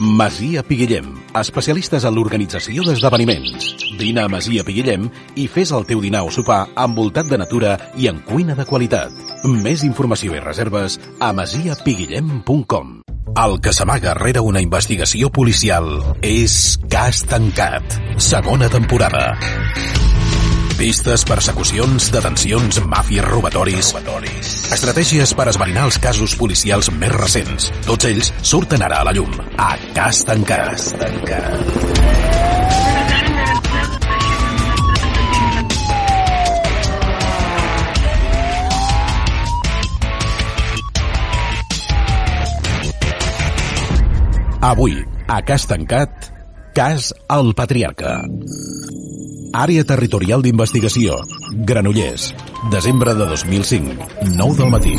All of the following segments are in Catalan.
Masia Piguillem, especialistes en l'organització d'esdeveniments. Vine a Masia Piguillem i fes el teu dinar o sopar envoltat de natura i en cuina de qualitat. Més informació i reserves a masiapiguillem.com El que s'amaga rere una investigació policial és Cas Tancat, segona temporada. Pistes, persecucions, detencions, màfies, robatoris... robatoris. Estratègies per esbrinar els casos policials més recents. Tots ells surten ara a la llum. A Cas Tancat. Cas. Avui, a Cas Tancat, Cas al Patriarca. Àrea Territorial d'Investigació, Granollers, desembre de 2005, 9 del matí.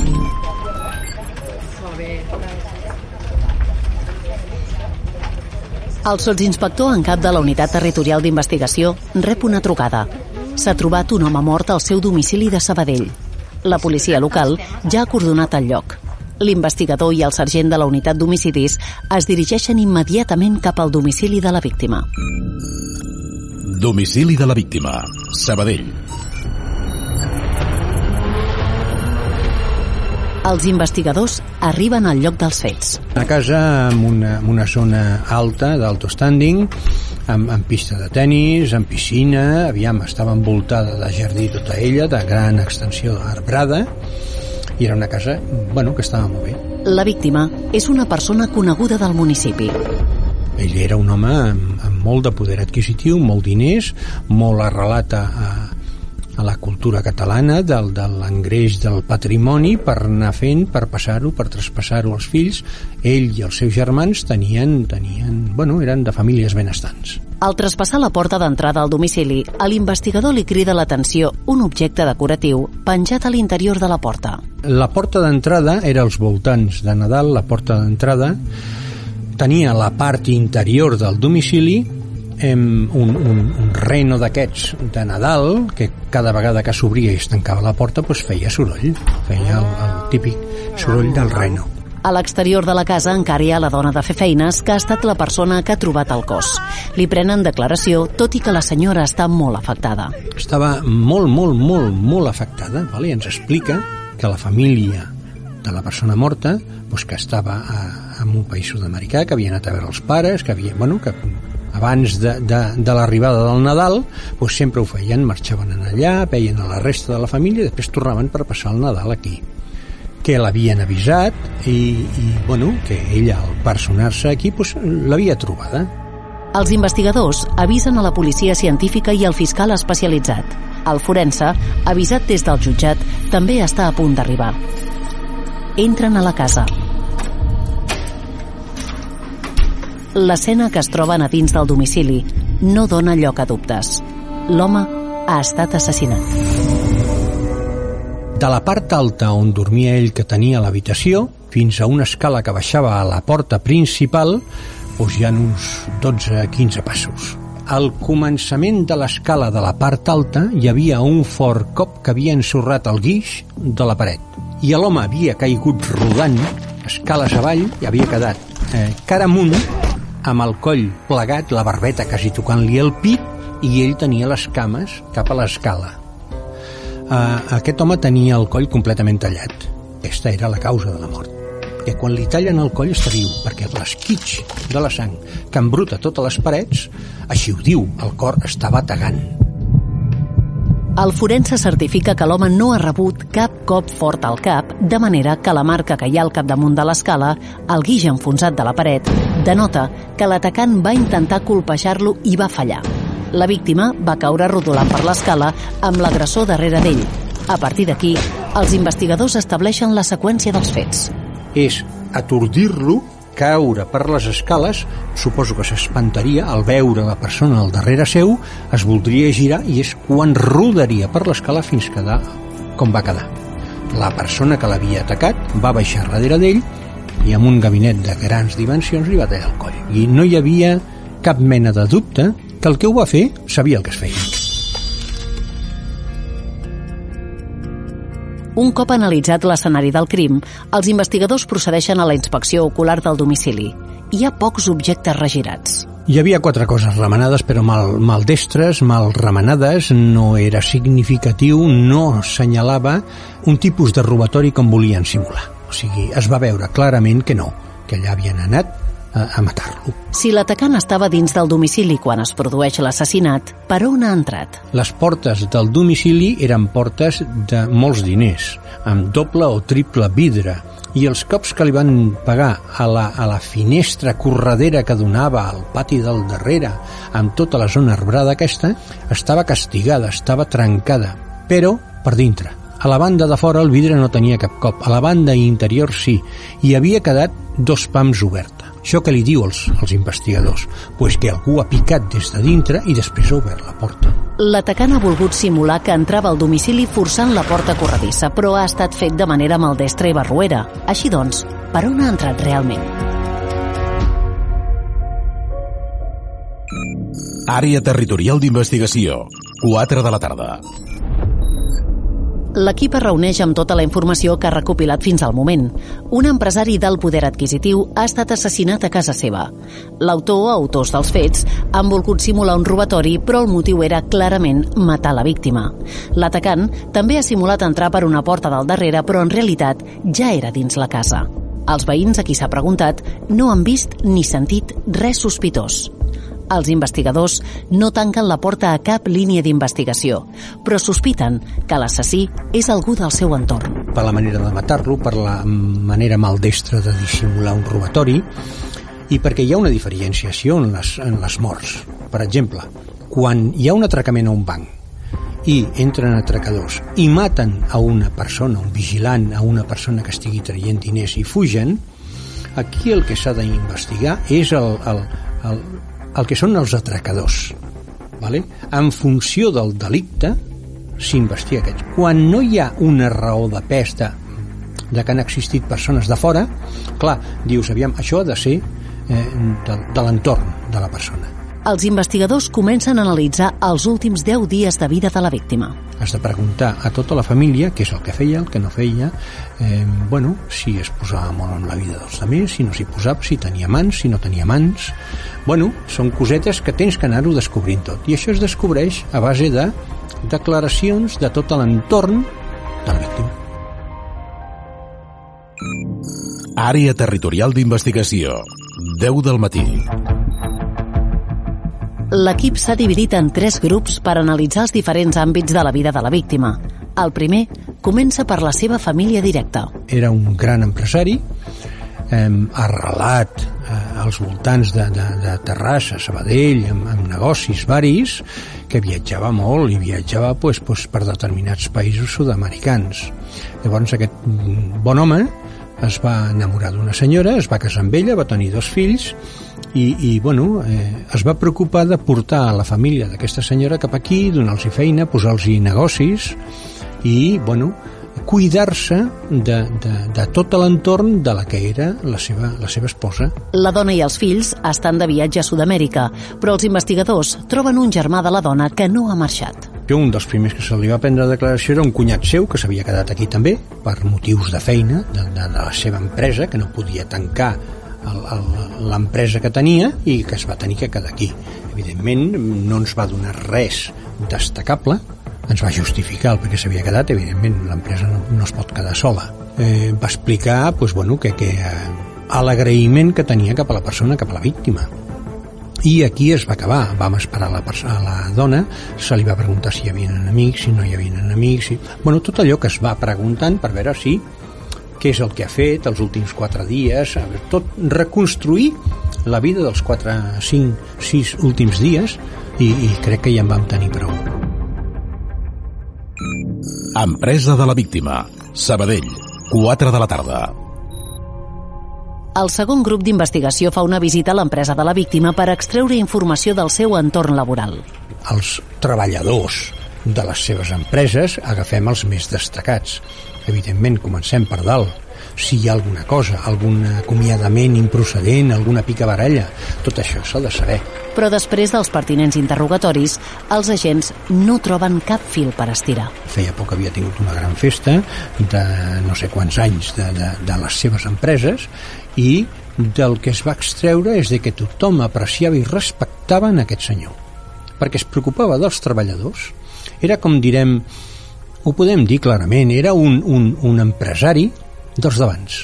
El sotsinspector en cap de la Unitat Territorial d'Investigació rep una trucada. S'ha trobat un home mort al seu domicili de Sabadell. La policia local ja ha acordonat el lloc. L'investigador i el sergent de la unitat d'homicidis es dirigeixen immediatament cap al domicili de la víctima. Domicili de la víctima, Sabadell. Els investigadors arriben al lloc dels fets. Una casa amb una, amb una zona alta, d'alto standing, amb, amb pista de tennis, amb piscina, aviam, estava envoltada de jardí tota ella, de gran extensió arbrada, i era una casa, bueno, que estava molt bé. La víctima és una persona coneguda del municipi. Ell era un home amb, molt de poder adquisitiu, molt diners, molt arrelat a, a, la cultura catalana, del, de l'engreix del patrimoni per anar fent, per passar-ho, per traspassar-ho als fills. Ell i els seus germans tenien, tenien, bueno, eren de famílies benestants. Al traspassar la porta d'entrada al domicili, a l'investigador li crida l'atenció un objecte decoratiu penjat a l'interior de la porta. La porta d'entrada era als voltants de Nadal, la porta d'entrada tenia la part interior del domicili em, un, un, un reno d'aquests de Nadal que cada vegada que s'obria i es tancava la porta doncs feia soroll feia el, el típic soroll del reno A l'exterior de la casa encara hi ha la dona de fer feines que ha estat la persona que ha trobat el cos. Li prenen declaració, tot i que la senyora està molt afectada. estava molt, molt, molt, molt afectada vale? ens explica que la família de la persona morta doncs que estava a, en un país sud-americà, que havia anat a veure els pares, que havia, bueno, que abans de, de, de l'arribada del Nadal doncs sempre ho feien, marxaven en allà veien a la resta de la família i després tornaven per passar el Nadal aquí que l'havien avisat i, i bueno, que ella al personar-se aquí doncs, l'havia trobada Els investigadors avisen a la policia científica i al fiscal especialitzat. El forense, avisat des del jutjat, també està a punt d'arribar. Entren a la casa. L'escena que es troben a dins del domicili no dona lloc a dubtes. L'home ha estat assassinat. De la part alta on dormia ell que tenia l'habitació fins a una escala que baixava a la porta principal doncs hi ha uns 12-15 passos. Al començament de l'escala de la part alta hi havia un fort cop que havia ensorrat el guix de la paret i l'home havia caigut rodant escales avall i havia quedat eh, cara amunt amb el coll plegat, la barbeta quasi tocant-li el pit i ell tenia les cames cap a l'escala. Uh, aquest home tenia el coll completament tallat. Aquesta era la causa de la mort. Que quan li tallen el coll està viu, perquè l'esquitx de la sang que embruta totes les parets, així ho diu, el cor estava tagant. El forense certifica que l'home no ha rebut cap cop fort al cap, de manera que la marca que hi ha al capdamunt de l'escala, el guix enfonsat de la paret, denota que l'atacant va intentar colpejar-lo i va fallar. La víctima va caure rodolant per l'escala amb l'agressor darrere d'ell. A partir d'aquí, els investigadors estableixen la seqüència dels fets. És atordir-lo, caure per les escales, suposo que s'espantaria al veure la persona al darrere seu, es voldria girar i és quan rodaria per l'escala fins quedar com va quedar. La persona que l'havia atacat va baixar darrere d'ell i amb un gabinet de grans dimensions li va tallar el coll. I no hi havia cap mena de dubte que el que ho va fer sabia el que es feia. Un cop analitzat l'escenari del crim, els investigadors procedeixen a la inspecció ocular del domicili. hi ha pocs objectes regirats. Hi havia quatre coses remenades, però mal, maldestres, mal remenades, no era significatiu, no assenyalava un tipus de robatori com volien simular. O sigui, es va veure clarament que no, que allà havien anat a, a matar-lo. Si l'atacant estava dins del domicili quan es produeix l'assassinat, per on ha entrat? Les portes del domicili eren portes de molts diners, amb doble o triple vidre, i els cops que li van pagar a la, a la finestra corredera que donava al pati del darrere, amb tota la zona arbrada aquesta, estava castigada, estava trencada, però per dintre. A la banda de fora el vidre no tenia cap cop, a la banda interior sí, i havia quedat dos pams oberta. Això que li diu als, als investigadors? Pues que algú ha picat des de dintre i després ha obert la porta. L'atacant ha volgut simular que entrava al domicili forçant la porta corredissa, però ha estat fet de manera maldestra i barruera. Així doncs, per on ha entrat realment? Àrea Territorial d'Investigació. 4 de la tarda. L'equip es reuneix amb tota la informació que ha recopilat fins al moment. Un empresari del poder adquisitiu ha estat assassinat a casa seva. L'autor o autors dels fets han volgut simular un robatori, però el motiu era clarament matar la víctima. L'atacant també ha simulat entrar per una porta del darrere, però en realitat ja era dins la casa. Els veïns a qui s'ha preguntat no han vist ni sentit res sospitós. Els investigadors no tanquen la porta a cap línia d'investigació, però sospiten que l'assassí és algú del seu entorn. Per la manera de matar-lo, per la manera maldestra de dissimular un robatori i perquè hi ha una diferenciació en les, en les morts. Per exemple, quan hi ha un atracament a un banc i entren atracadors i maten a una persona, un vigilant, a una persona que estigui traient diners i fugen, aquí el que s'ha d'investigar és el, el, el, el que són els atracadors. Vale? En funció del delicte s'investiga aquests. Quan no hi ha una raó de pes de, de que han existit persones de fora, clar, dius, aviam, això ha de ser eh, de, de l'entorn de la persona. Els investigadors comencen a analitzar els últims 10 dies de vida de la víctima. Has de preguntar a tota la família què és el que feia, el que no feia, eh, bueno, si es posava molt en la vida dels altres, si no s'hi posava, si tenia mans, si no tenia mans... Bueno, són cosetes que tens que anar-ho descobrint tot. I això es descobreix a base de declaracions de tot l'entorn de la víctima. Àrea Territorial d'Investigació. 10 del matí. L'equip s'ha dividit en tres grups per analitzar els diferents àmbits de la vida de la víctima. El primer comença per la seva família directa. Era un gran empresari, eh, arrelat eh, als voltants de, de, de Terrassa, Sabadell, amb, amb negocis varis, que viatjava molt i viatjava pues, pues, per determinats països sud-americans. Llavors aquest bon home es va enamorar d'una senyora, es va casar amb ella, va tenir dos fills i, i bueno, eh, es va preocupar de portar a la família d'aquesta senyora cap aquí, donar-los feina, posar-los negocis i, bueno, cuidar-se de, de, de tot l'entorn de la que era la seva, la seva esposa. La dona i els fills estan de viatge a Sud-amèrica, però els investigadors troben un germà de la dona que no ha marxat. Un dels primers que se li va prendre declaració era un cunyat seu que s'havia quedat aquí també per motius de feina de, de, de la seva empresa, que no podia tancar l'empresa que tenia i que es va tenir que quedar aquí. Evidentment, no ens va donar res destacable, ens va justificar el perquè s'havia quedat, evidentment l'empresa no, no es pot quedar sola. Eh, va explicar pues, bueno, que, que eh, l'agraïment que tenia cap a la persona, cap a la víctima. I aquí es va acabar. Vam esperar la, a la dona, se li va preguntar si hi havia enemics, si no hi havia enemics... Si... Bueno, tot allò que es va preguntant per veure si què és el que ha fet els últims quatre dies, tot reconstruir la vida dels 4, 5, 6 últims dies i, i crec que ja en vam tenir prou. Empresa de la víctima. Sabadell, 4 de la tarda. El segon grup d'investigació fa una visita a l'empresa de la víctima per extreure informació del seu entorn laboral. Els treballadors de les seves empreses agafem els més destacats. Evidentment, comencem per dalt si hi ha alguna cosa, algun acomiadament improcedent, alguna picabaralla, tot això s'ha de saber. Però després dels pertinents interrogatoris, els agents no troben cap fil per estirar. Feia poc havia tingut una gran festa de no sé quants anys de, de, de les seves empreses i del que es va extreure és de que tothom apreciava i respectava en aquest senyor, perquè es preocupava dels treballadors. Era, com direm, ho podem dir clarament, era un, un, un empresari dels d'abans,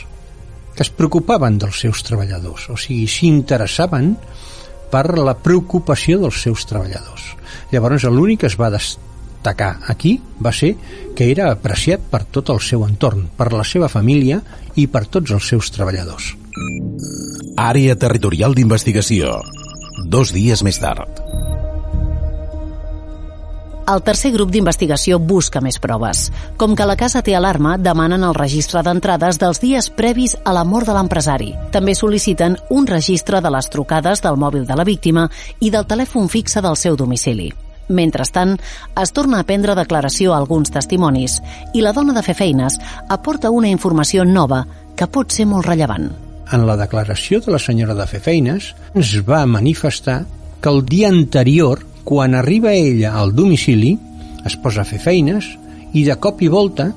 que es preocupaven dels seus treballadors, o sigui, s'interessaven per la preocupació dels seus treballadors. Llavors, l'únic que es va destacar aquí va ser que era apreciat per tot el seu entorn, per la seva família i per tots els seus treballadors. Àrea Territorial d'Investigació. Dos dies més tard. El tercer grup d'investigació busca més proves. Com que la casa té alarma, demanen el registre d'entrades dels dies previs a la mort de l'empresari. També sol·liciten un registre de les trucades del mòbil de la víctima i del telèfon fixe del seu domicili. Mentrestant, es torna a prendre declaració a alguns testimonis i la dona de fer feines aporta una informació nova que pot ser molt rellevant. En la declaració de la senyora de fer feines ens va manifestar que el dia anterior quan arriba ella al domicili, es posa a fer feines i de cop i volta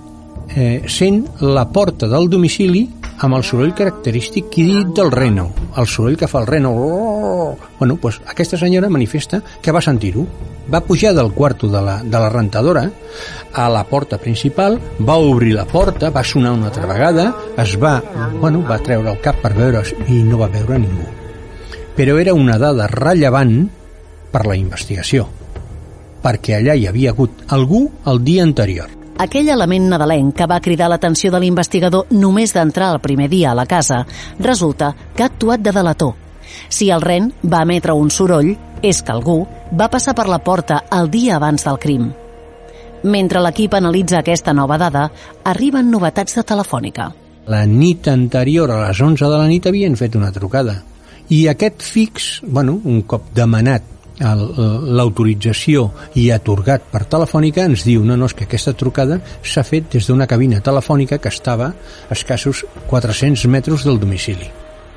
eh, sent la porta del domicili amb el soroll característic que dit del reno, el soroll que fa el reno. Bueno, pues aquesta senyora manifesta que va sentir-ho. Va pujar del quarto de la, de la rentadora a la porta principal, va obrir la porta, va sonar una altra vegada, es va, bueno, va treure el cap per veure i no va veure ningú. Però era una dada rellevant per la investigació, perquè allà hi havia hagut algú el dia anterior. Aquell element nadalenc que va cridar l'atenció de l'investigador només d'entrar el primer dia a la casa resulta que ha actuat de delator. Si el ren va emetre un soroll, és que algú va passar per la porta el dia abans del crim. Mentre l'equip analitza aquesta nova dada, arriben novetats de telefònica. La nit anterior, a les 11 de la nit, havien fet una trucada. I aquest fix, bueno, un cop demanat l'autorització i atorgat per telefònica ens diu no, no, és que aquesta trucada s'ha fet des d'una cabina telefònica que estava a escassos 400 metres del domicili.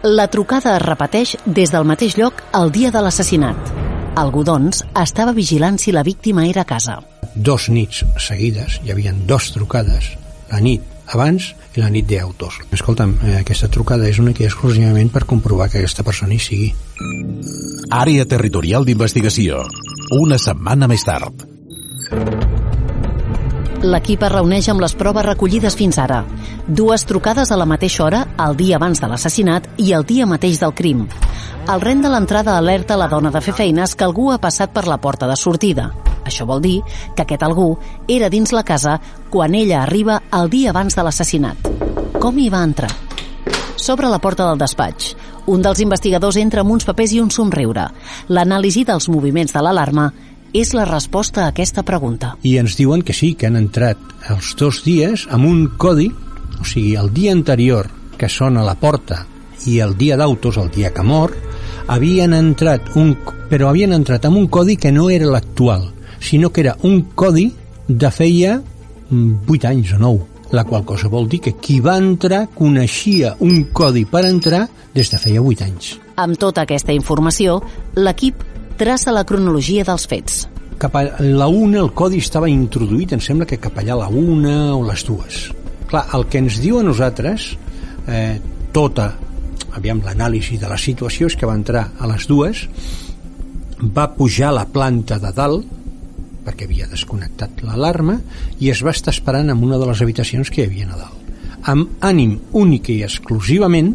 La trucada es repeteix des del mateix lloc el dia de l'assassinat. Algú, doncs, estava vigilant si la víctima era a casa. Dos nits seguides, hi havien dos trucades, la nit abans i la nit d'autors. Escolta'm, eh, aquesta trucada és única i exclusivament per comprovar que aquesta persona hi sigui. Àrea Territorial d'Investigació. Una setmana més tard. L'equip es reuneix amb les proves recollides fins ara. Dues trucades a la mateixa hora, el dia abans de l'assassinat i el dia mateix del crim. El rent de l'entrada alerta la dona de fer feines que algú ha passat per la porta de sortida. Això vol dir que aquest algú era dins la casa quan ella arriba el dia abans de l'assassinat. Com hi va entrar? S'obre la porta del despatx. Un dels investigadors entra amb uns papers i un somriure. L'anàlisi dels moviments de l'alarma és la resposta a aquesta pregunta. I ens diuen que sí, que han entrat els dos dies amb un codi, o sigui, el dia anterior que sona la porta i el dia d'autos, el dia que mor, havien entrat un, però havien entrat amb un codi que no era l'actual, sinó que era un codi de feia 8 mm, anys o 9 la qual cosa vol dir que qui va entrar coneixia un codi per entrar des de feia 8 anys. Amb tota aquesta informació, l'equip traça la cronologia dels fets. Cap a la una el codi estava introduït, em sembla que cap allà la una o les dues. Clar, el que ens diu a nosaltres, eh, tota, aviam, l'anàlisi de la situació és que va entrar a les dues, va pujar a la planta de dalt, perquè havia desconnectat l'alarma i es va estar esperant en una de les habitacions que hi havia a dalt. Amb ànim únic i exclusivament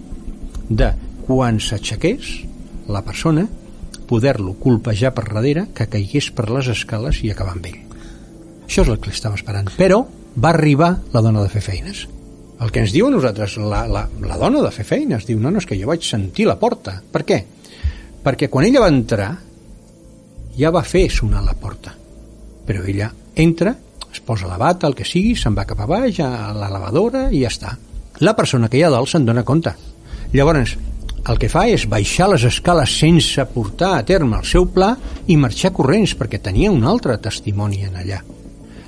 de quan s'aixequés la persona poder-lo colpejar per darrere que caigués per les escales i acabar amb ell. Això és el que estava esperant. Però va arribar la dona de fer feines. El que ens diu a nosaltres la, la, la dona de fer feines diu no, no, és que jo vaig sentir la porta. Per què? perquè quan ella va entrar ja va fer sonar la porta però ella entra, es posa la bata, el que sigui, se'n va cap a baix, a la lavadora i ja està. La persona que hi ha dalt se'n dona compte. Llavors, el que fa és baixar les escales sense portar a terme el seu pla i marxar corrents, perquè tenia un altre testimoni en allà.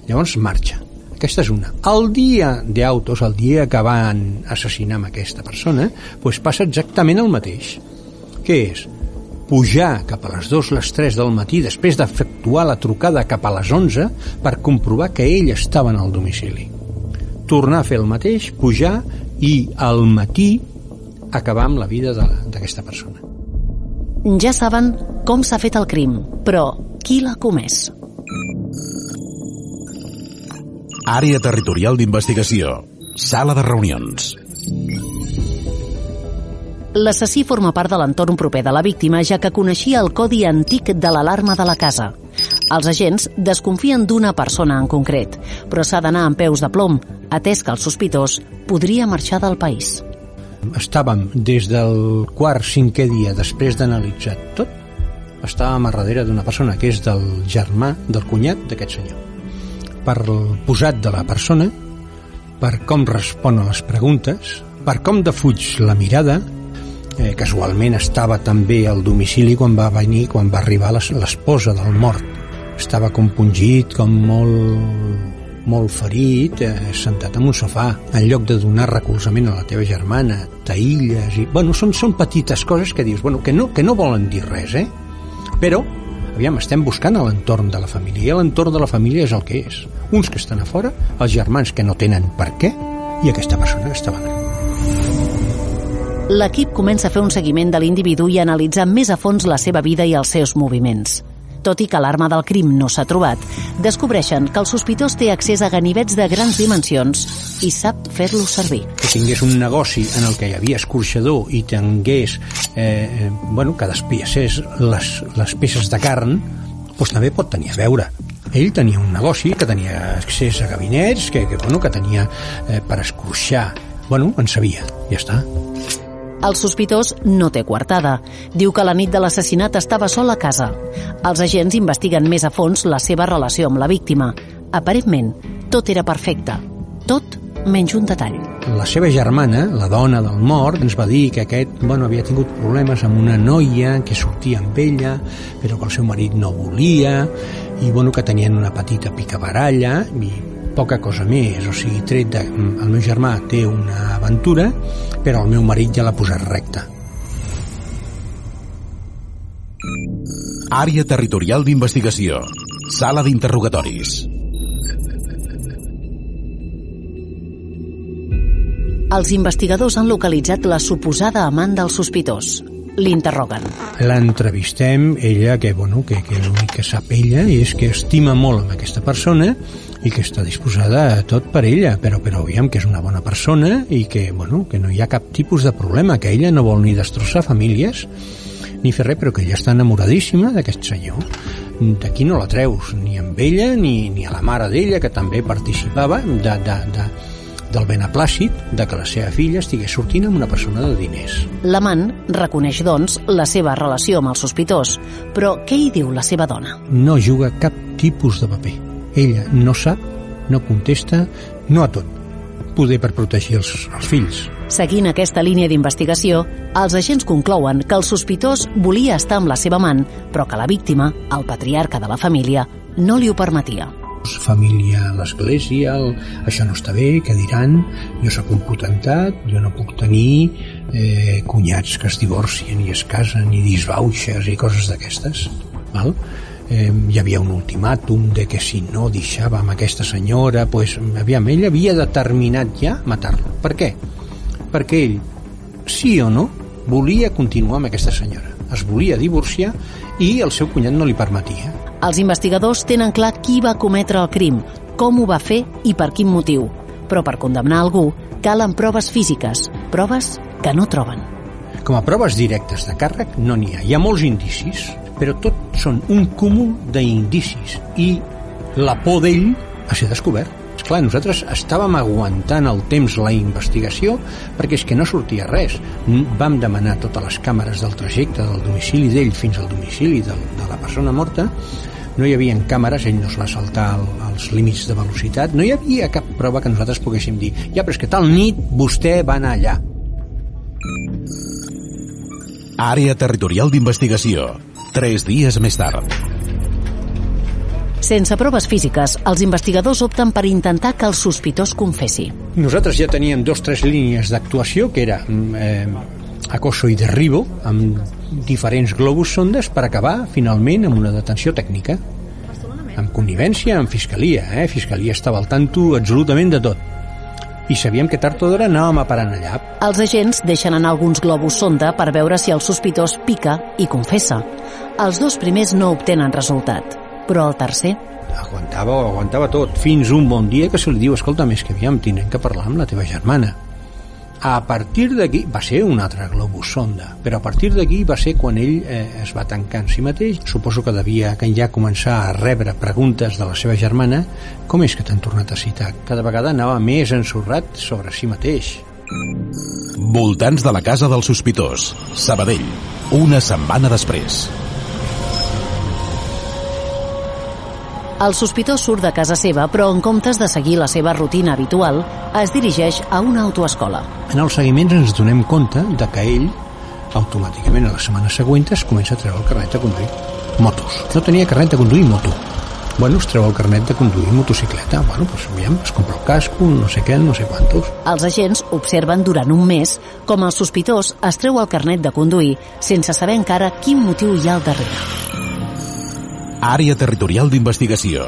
Llavors marxa. Aquesta és una. El dia d'autos, el dia que van assassinar amb aquesta persona, doncs passa exactament el mateix. Què és? Pujar cap a les 2, les 3 del matí després d'efectuar la trucada cap a les 11 per comprovar que ell estava en el domicili. Tornar a fer el mateix, pujar i al matí acabar amb la vida d'aquesta persona. Ja saben com s'ha fet el crim, però qui l'ha comès? Àrea Territorial d'Investigació. Sala de reunions. L'assassí forma part de l'entorn proper de la víctima, ja que coneixia el codi antic de l'alarma de la casa. Els agents desconfien d'una persona en concret, però s'ha d'anar amb peus de plom, atès que el sospitós podria marxar del país. Estàvem des del quart, cinquè dia, després d'analitzar tot, estàvem a darrere d'una persona que és del germà, del cunyat d'aquest senyor. Per el posat de la persona, per com respon a les preguntes, per com defuig la mirada, eh, casualment estava també al domicili quan va venir, quan va arribar l'esposa del mort. Estava compungit, com molt molt ferit, eh, sentat en un sofà, en lloc de donar recolzament a la teva germana, t'aïlles i... Bueno, són, són petites coses que dius, bueno, que no, que no volen dir res, eh? Però, aviam, estem buscant a l'entorn de la família, i l'entorn de la família és el que és. Uns que estan a fora, els germans que no tenen per què, i aquesta persona que estava allà. L'equip comença a fer un seguiment de l'individu i a analitzar més a fons la seva vida i els seus moviments. Tot i que l'arma del crim no s'ha trobat, descobreixen que el sospitós té accés a ganivets de grans dimensions i sap fer-lo servir. Que tingués un negoci en el que hi havia escorxador i tingués, eh, eh, bueno, que despiacés les, les peces de carn, doncs també pot tenir a veure ell tenia un negoci que tenia accés a gabinets, que, que, bueno, que tenia eh, per escorxar. Bueno, en sabia, ja està. El sospitós no té coartada. Diu que la nit de l'assassinat estava sol a casa. Els agents investiguen més a fons la seva relació amb la víctima. Aparentment, tot era perfecte. Tot menys un detall. La seva germana, la dona del mort, ens va dir que aquest bueno, havia tingut problemes amb una noia que sortia amb ella, però que el seu marit no volia, i bueno, que tenien una petita picabaralla, i poca cosa més, o sigui, tret de... El meu germà té una aventura, però el meu marit ja l'ha posat recta. Àrea Territorial d'Investigació. Sala d'interrogatoris. Els investigadors han localitzat la suposada amant del sospitós. L'interroguen. L'entrevistem, ella, que, bueno, que, que l'únic que sap ella és que estima molt amb aquesta persona i que està disposada a tot per ella, però, però veiem que és una bona persona i que, bueno, que no hi ha cap tipus de problema, que ella no vol ni destrossar famílies ni fer res, però que ella està enamoradíssima d'aquest senyor. D'aquí no la treus, ni amb ella ni, ni a la mare d'ella, que també participava de, de, de, del beneplàcit de que la seva filla estigués sortint amb una persona de diners. L'amant reconeix, doncs, la seva relació amb el sospitós, però què hi diu la seva dona? No juga cap tipus de paper ella no sap, no contesta, no a tot. Poder per protegir els, els fills. Seguint aquesta línia d'investigació, els agents conclouen que el sospitós volia estar amb la seva amant, però que la víctima, el patriarca de la família, no li ho permetia família l'església, el, això no està bé, què diran, jo sóc un potentat, jo no puc tenir eh, cunyats que es divorcien i es casen i disbauxes i coses d'aquestes. Val? Eh, hi havia un ultimàtum de que si no deixava amb aquesta senyora pues, aviam, ell havia determinat ja matar-lo. Per què? Perquè ell, sí o no, volia continuar amb aquesta senyora. Es volia divorciar i el seu cunyat no li permetia. Els investigadors tenen clar qui va cometre el crim, com ho va fer i per quin motiu. Però per condemnar algú calen proves físiques, proves que no troben. Com a proves directes de càrrec no n'hi ha. Hi ha molts indicis, però tot són un cúmul d'indicis i la por d'ell a ser descobert. Esclar, nosaltres estàvem aguantant el temps la investigació perquè és que no sortia res. Vam demanar totes les càmeres del trajecte del domicili d'ell fins al domicili de, de la persona morta no hi havia càmeres, ell no es va saltar el, els límits de velocitat, no hi havia cap prova que nosaltres poguéssim dir ja, però és que tal nit vostè va anar allà. Àrea Territorial d'Investigació Tres dies més tard. Sense proves físiques, els investigadors opten per intentar que el sospitós confessi. Nosaltres ja teníem dos tres línies d'actuació, que era mm, eh, acoso i derribo, amb diferents globus sondes per acabar, finalment, amb una detenció tècnica. Amb connivència amb Fiscalia, eh? Fiscalia estava al tanto absolutament de tot. I sabíem que tard o d'hora anàvem a parar allà. Els agents deixen anar alguns globus sonda per veure si el sospitós pica i confessa. Els dos primers no obtenen resultat, però el tercer aguantava aguantava tot, fins un bon dia que se li diu, escolta, més que aviam, tindrem que parlar amb la teva germana. A partir d'aquí, va ser un altre globus sonda, però a partir d'aquí va ser quan ell eh, es va tancar en si mateix. Suposo que devia que ja començar a rebre preguntes de la seva germana com és que t'han tornat a citar? Cada vegada anava més ensorrat sobre si mateix. Voltants de la casa del sospitós. Sabadell. Una setmana després. El sospitós surt de casa seva, però en comptes de seguir la seva rutina habitual, es dirigeix a una autoescola. En els seguiments ens donem compte de que ell, automàticament a la setmana següent, es comença a treure el carnet de conduir motos. No tenia carnet de conduir moto. Bueno, es treu el carnet de conduir motocicleta. Bueno, doncs aviam, es compra el casco, no sé què, no sé quantos. Els agents observen durant un mes com el sospitós es treu el carnet de conduir sense saber encara quin motiu hi ha al darrere. Àrea Territorial d'Investigació.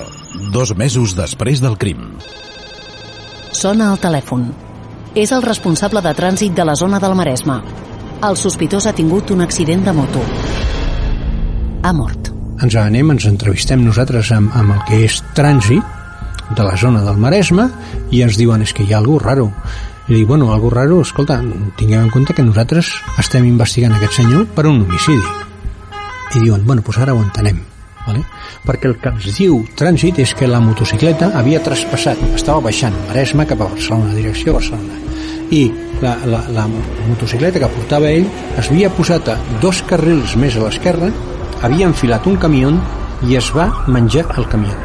Dos mesos després del crim. Sona el telèfon. És el responsable de trànsit de la zona del Maresme. El sospitós ha tingut un accident de moto. Ha mort. Ens anem, ens entrevistem nosaltres amb, amb el que és trànsit de la zona del Maresme i ens diuen és que hi ha alguna raro. I dic, bueno, algo raro, escolta, tinguem en compte que nosaltres estem investigant aquest senyor per un homicidi. I diuen, bueno, doncs ara ho entenem vale? perquè el que ens diu trànsit és que la motocicleta havia traspassat, estava baixant Maresme cap a Barcelona, direcció Barcelona i la, la, la motocicleta que portava ell es havia posat a dos carrils més a l'esquerra havia enfilat un camió i es va menjar el camió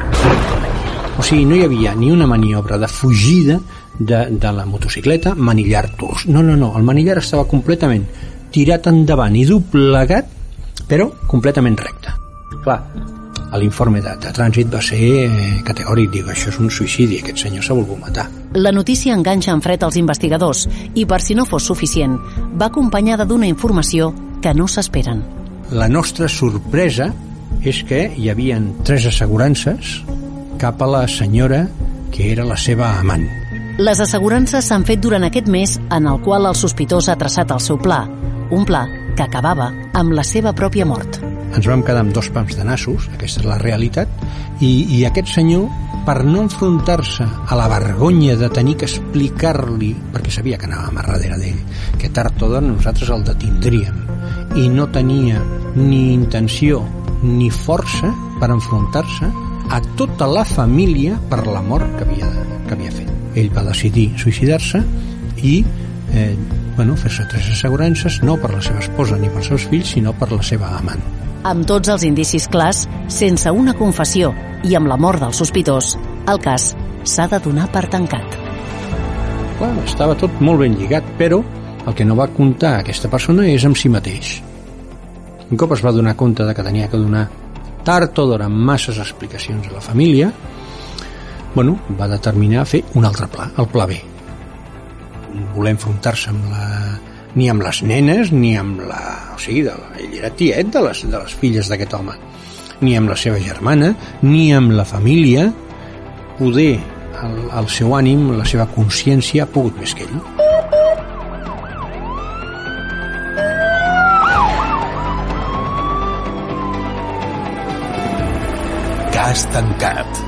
o sigui, no hi havia ni una maniobra de fugida de, de la motocicleta, manillar-tos. No, no, no, el manillar estava completament tirat endavant i doblegat, però completament recte. Clar, l'informe de, de trànsit va ser eh, categòric, diu, això és un suïcidi, aquest senyor s'ha volgut matar. La notícia enganxa en fred als investigadors i, per si no fos suficient, va acompanyada d'una informació que no s'esperen. La nostra sorpresa és que hi havien tres assegurances cap a la senyora que era la seva amant. Les assegurances s'han fet durant aquest mes en el qual el sospitós ha traçat el seu pla, un pla que acabava amb la seva pròpia mort ens vam quedar amb dos pams de nassos, aquesta és la realitat, i, i aquest senyor, per no enfrontar-se a la vergonya de tenir que explicar-li, perquè sabia que anàvem a darrere d'ell, que tard o d'hora nosaltres el detindríem, i no tenia ni intenció ni força per enfrontar-se a tota la família per la mort que havia, que havia fet. Ell va decidir suïcidar-se i eh, bueno, fer-se tres assegurances, no per la seva esposa ni pels seus fills, sinó per la seva amant. Amb tots els indicis clars, sense una confessió i amb la mort del sospitós, el cas s'ha de donar per tancat. Clar, estava tot molt ben lligat, però el que no va comptar aquesta persona és amb si mateix. Un cop es va donar compte de que tenia que donar tard o d'hora masses explicacions a la família, bueno, va determinar fer un altre pla, el pla B. Voler enfrontar-se amb la ni amb les nenes, ni amb la... O sigui, de ell era tiet de les, de les filles d'aquest home. Ni amb la seva germana, ni amb la família. Poder el, el seu ànim, la seva consciència, ha pogut més que ell. Cas tancat.